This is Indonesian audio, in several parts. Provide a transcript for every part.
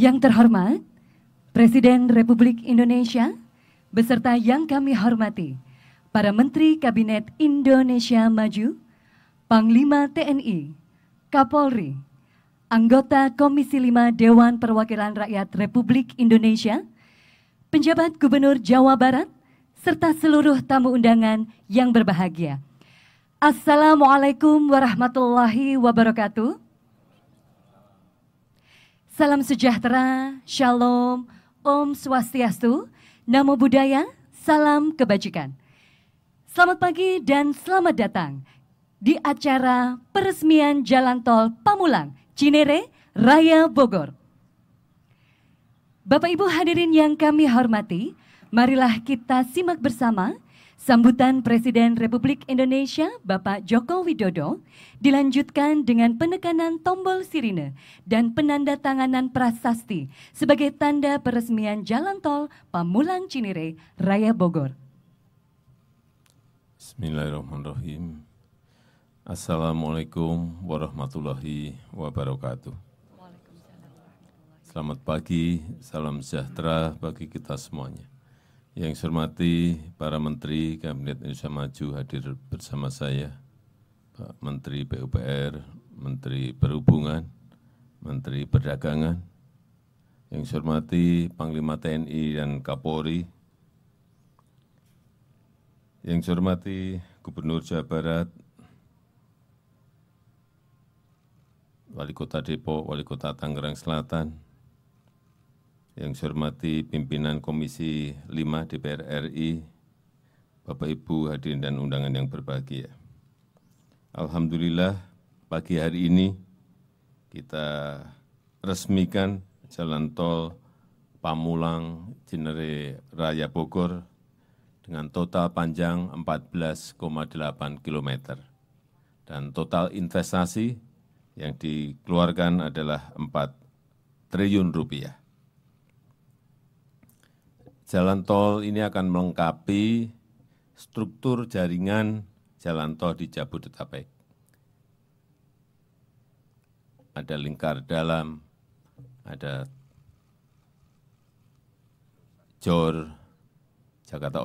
Yang terhormat, Presiden Republik Indonesia, beserta yang kami hormati, para Menteri Kabinet Indonesia Maju, Panglima TNI, Kapolri, anggota Komisi 5 Dewan Perwakilan Rakyat Republik Indonesia, penjabat Gubernur Jawa Barat, serta seluruh tamu undangan yang berbahagia. Assalamualaikum warahmatullahi wabarakatuh. Salam sejahtera, shalom, om swastiastu, namo buddhaya, salam kebajikan. Selamat pagi dan selamat datang di acara peresmian Jalan Tol Pamulang, Cinere, Raya Bogor. Bapak Ibu hadirin yang kami hormati, marilah kita simak bersama Sambutan Presiden Republik Indonesia Bapak Joko Widodo dilanjutkan dengan penekanan tombol sirine dan penandatanganan prasasti sebagai tanda peresmian jalan tol Pamulang Cinere Raya Bogor. Bismillahirrahmanirrahim. Assalamualaikum warahmatullahi wabarakatuh. Selamat pagi, salam sejahtera bagi kita semuanya. Yang saya hormati para Menteri Kabinet Indonesia Maju hadir bersama saya, Pak Menteri PUPR, Menteri Perhubungan, Menteri Perdagangan, yang saya hormati Panglima TNI dan Kapolri, yang saya hormati Gubernur Jawa Barat, Wali Kota Depok, Wali Kota Tangerang Selatan, yang saya hormati pimpinan Komisi 5 DPR RI, Bapak Ibu hadirin dan undangan yang berbahagia. Alhamdulillah pagi hari ini kita resmikan jalan tol Pamulang Cinere Raya Bogor dengan total panjang 14,8 km dan total investasi yang dikeluarkan adalah 4 triliun rupiah. Jalan tol ini akan melengkapi struktur jaringan jalan tol di Jabodetabek. Ada lingkar dalam, ada JOR, Jakarta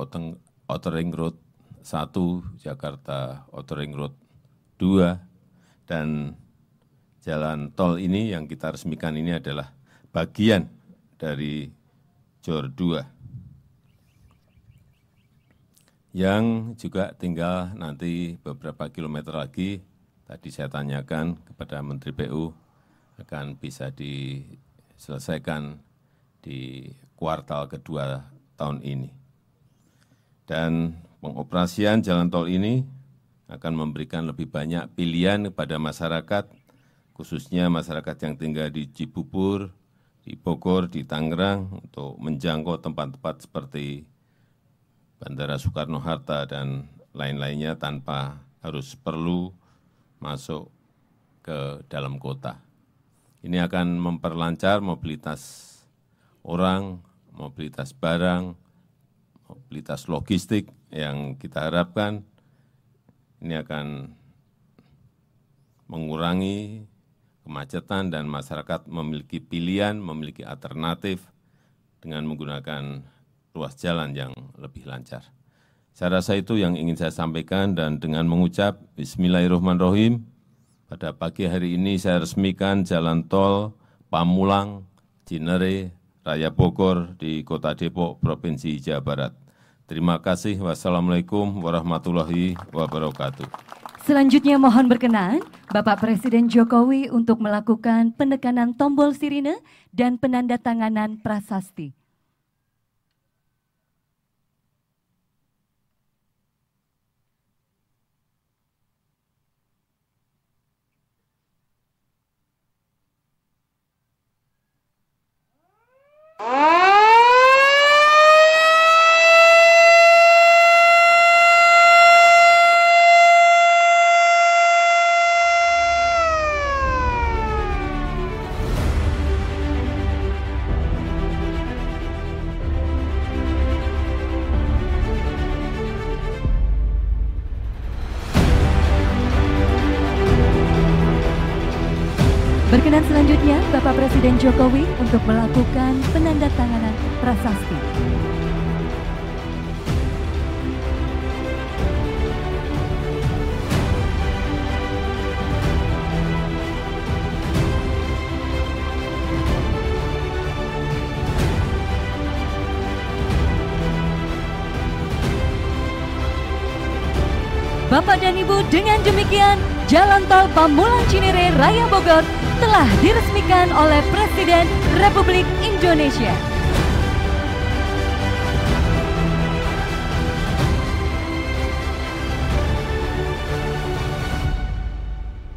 Outer Ring Road 1, Jakarta Outer Ring Road 2, dan jalan tol ini yang kita resmikan ini adalah bagian dari JOR 2 yang juga tinggal nanti beberapa kilometer lagi, tadi saya tanyakan kepada Menteri PU, akan bisa diselesaikan di kuartal kedua tahun ini. Dan pengoperasian jalan tol ini akan memberikan lebih banyak pilihan kepada masyarakat, khususnya masyarakat yang tinggal di Cibubur, di Bogor, di Tangerang, untuk menjangkau tempat-tempat seperti Bandara Soekarno-Hatta dan lain-lainnya tanpa harus perlu masuk ke dalam kota. Ini akan memperlancar mobilitas orang, mobilitas barang, mobilitas logistik yang kita harapkan ini akan mengurangi kemacetan dan masyarakat memiliki pilihan, memiliki alternatif dengan menggunakan ruas jalan yang lebih lancar. Saya rasa itu yang ingin saya sampaikan dan dengan mengucap Bismillahirrahmanirrahim, pada pagi hari ini saya resmikan jalan tol Pamulang, Cinere, Raya Bogor di Kota Depok, Provinsi Jawa Barat. Terima kasih. Wassalamualaikum warahmatullahi wabarakatuh. Selanjutnya mohon berkenan Bapak Presiden Jokowi untuk melakukan penekanan tombol sirine dan penandatanganan prasasti. Berkenan selanjutnya Bapak Presiden Jokowi untuk melakukan penandatanganan prasasti. Bapak dan Ibu, dengan demikian Jalan Tol Pamulang Cinere Raya Bogor telah diresmikan oleh Presiden Republik Indonesia.